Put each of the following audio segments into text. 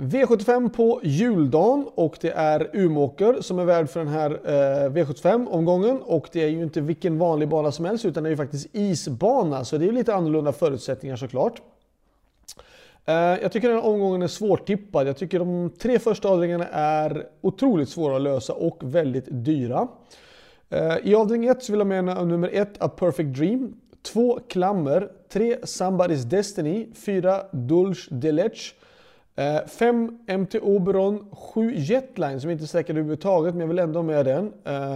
V75 på juldagen och det är Umåker som är värd för den här eh, V75-omgången. Och det är ju inte vilken vanlig bana som helst utan det är ju faktiskt isbana. Så det är lite annorlunda förutsättningar såklart. Eh, jag tycker den här omgången är svårtippad. Jag tycker de tre första avdelningarna är otroligt svåra att lösa och väldigt dyra. Eh, I avdelning 1 vill jag mena nummer 1 A Perfect Dream. 2 Klammer. 3 Somebody's Destiny. 4 Dulce Delech. Eh, 5 MT Oberon, 7 Jetline som inte är säker överhuvudtaget men jag vill ändå ha med den. Uh,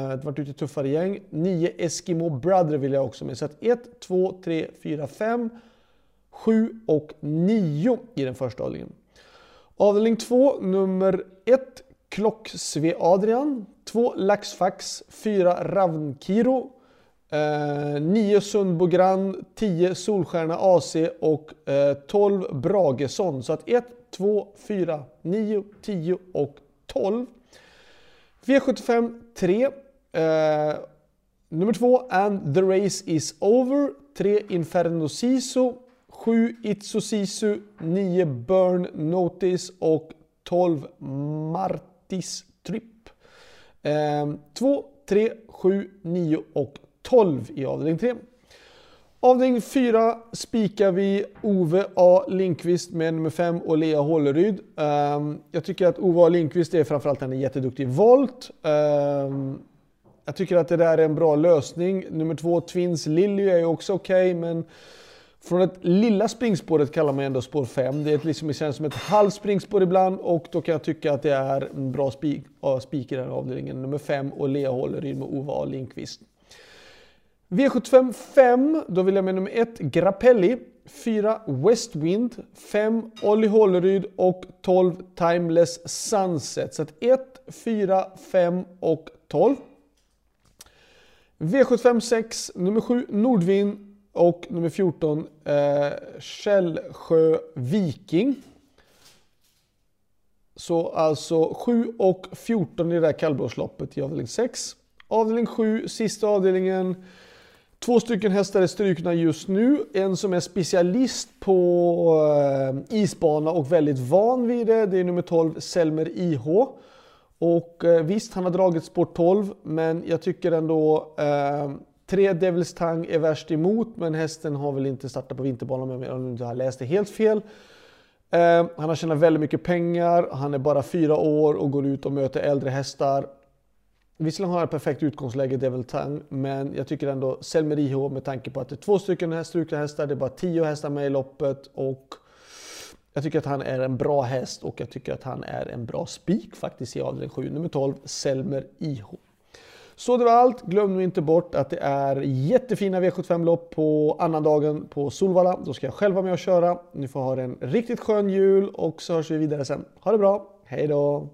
det varit ute tuffare gäng. 9 Eskimo Brother vill jag också med. Så att 1, 2, 3, 4, 5, 7 och 9 i den första avdelningen. Avdelning 2, nummer 1 Klocksve Adrian, 2 Laxfax, 4 Ravnkiro, Eh, 9 Sundbo Grand, 10 Solstjärna AC och eh, 12 Brageson Bragesson. Så att 1, 2, 4, 9, 10 och 12. V75 3. Eh, nummer 2 And the Race is Over. 3 Inferno Siso. 7 Itso Sisu. 9 Burn Notice och 12 Martis Trip. 2, 3, 7, 9 och 12 i avdelning 3. Avdelning 4 spikar vi Ove A Linkvist med nummer 5 och Lea Håleryd. Ehm, jag tycker att Ove A Linkvist är framförallt en jätteduktig volt. Ehm, jag tycker att det där är en bra lösning. Nummer 2 Twins Lilly är också okej okay, men från det lilla springspåret kallar man ändå spår 5. Det är liksom, det känns som ett halvt springspår ibland och då kan jag tycka att det är en bra spik, spik i den här avdelningen. Nummer 5 och Lea Håleryd med Ove A Linkvist. V75 5, då vill jag med nummer 1 Grappelli, 4 Westwind, 5 Olli Hålleryd och 12 Timeless Sunset. Så att 1, 4, 5 och 12. V75 6, nummer 7 Nordvind och nummer 14 eh, Källsjö Viking. Så alltså 7 och 14 i det här kallblåsloppet i avdelning 6. Avdelning 7, sista avdelningen. Två stycken hästar är strukna just nu. En som är specialist på eh, isbana och väldigt van vid det. Det är nummer 12 Selmer IH. Och eh, visst, han har dragit spår 12, men jag tycker ändå eh, tre Devils Tang är värst emot, men hästen har väl inte startat på vinterbanan om jag inte har läst det helt fel. Eh, han har tjänat väldigt mycket pengar, han är bara fyra år och går ut och möter äldre hästar. Visserligen har han perfekt utgångsläge Devil Tang, men jag tycker ändå Selmer IH med tanke på att det är två stycken strukna hästar, det är bara tio hästar med i loppet och jag tycker att han är en bra häst och jag tycker att han är en bra spik faktiskt i avdelning 7, nummer 12, Selmer IH. Så det var allt. Glöm nu inte bort att det är jättefina V75-lopp på annandagen på Solvalla. Då ska jag själv vara med och köra. Ni får ha en riktigt skön jul och så hörs vi vidare sen. Ha det bra. Hej då!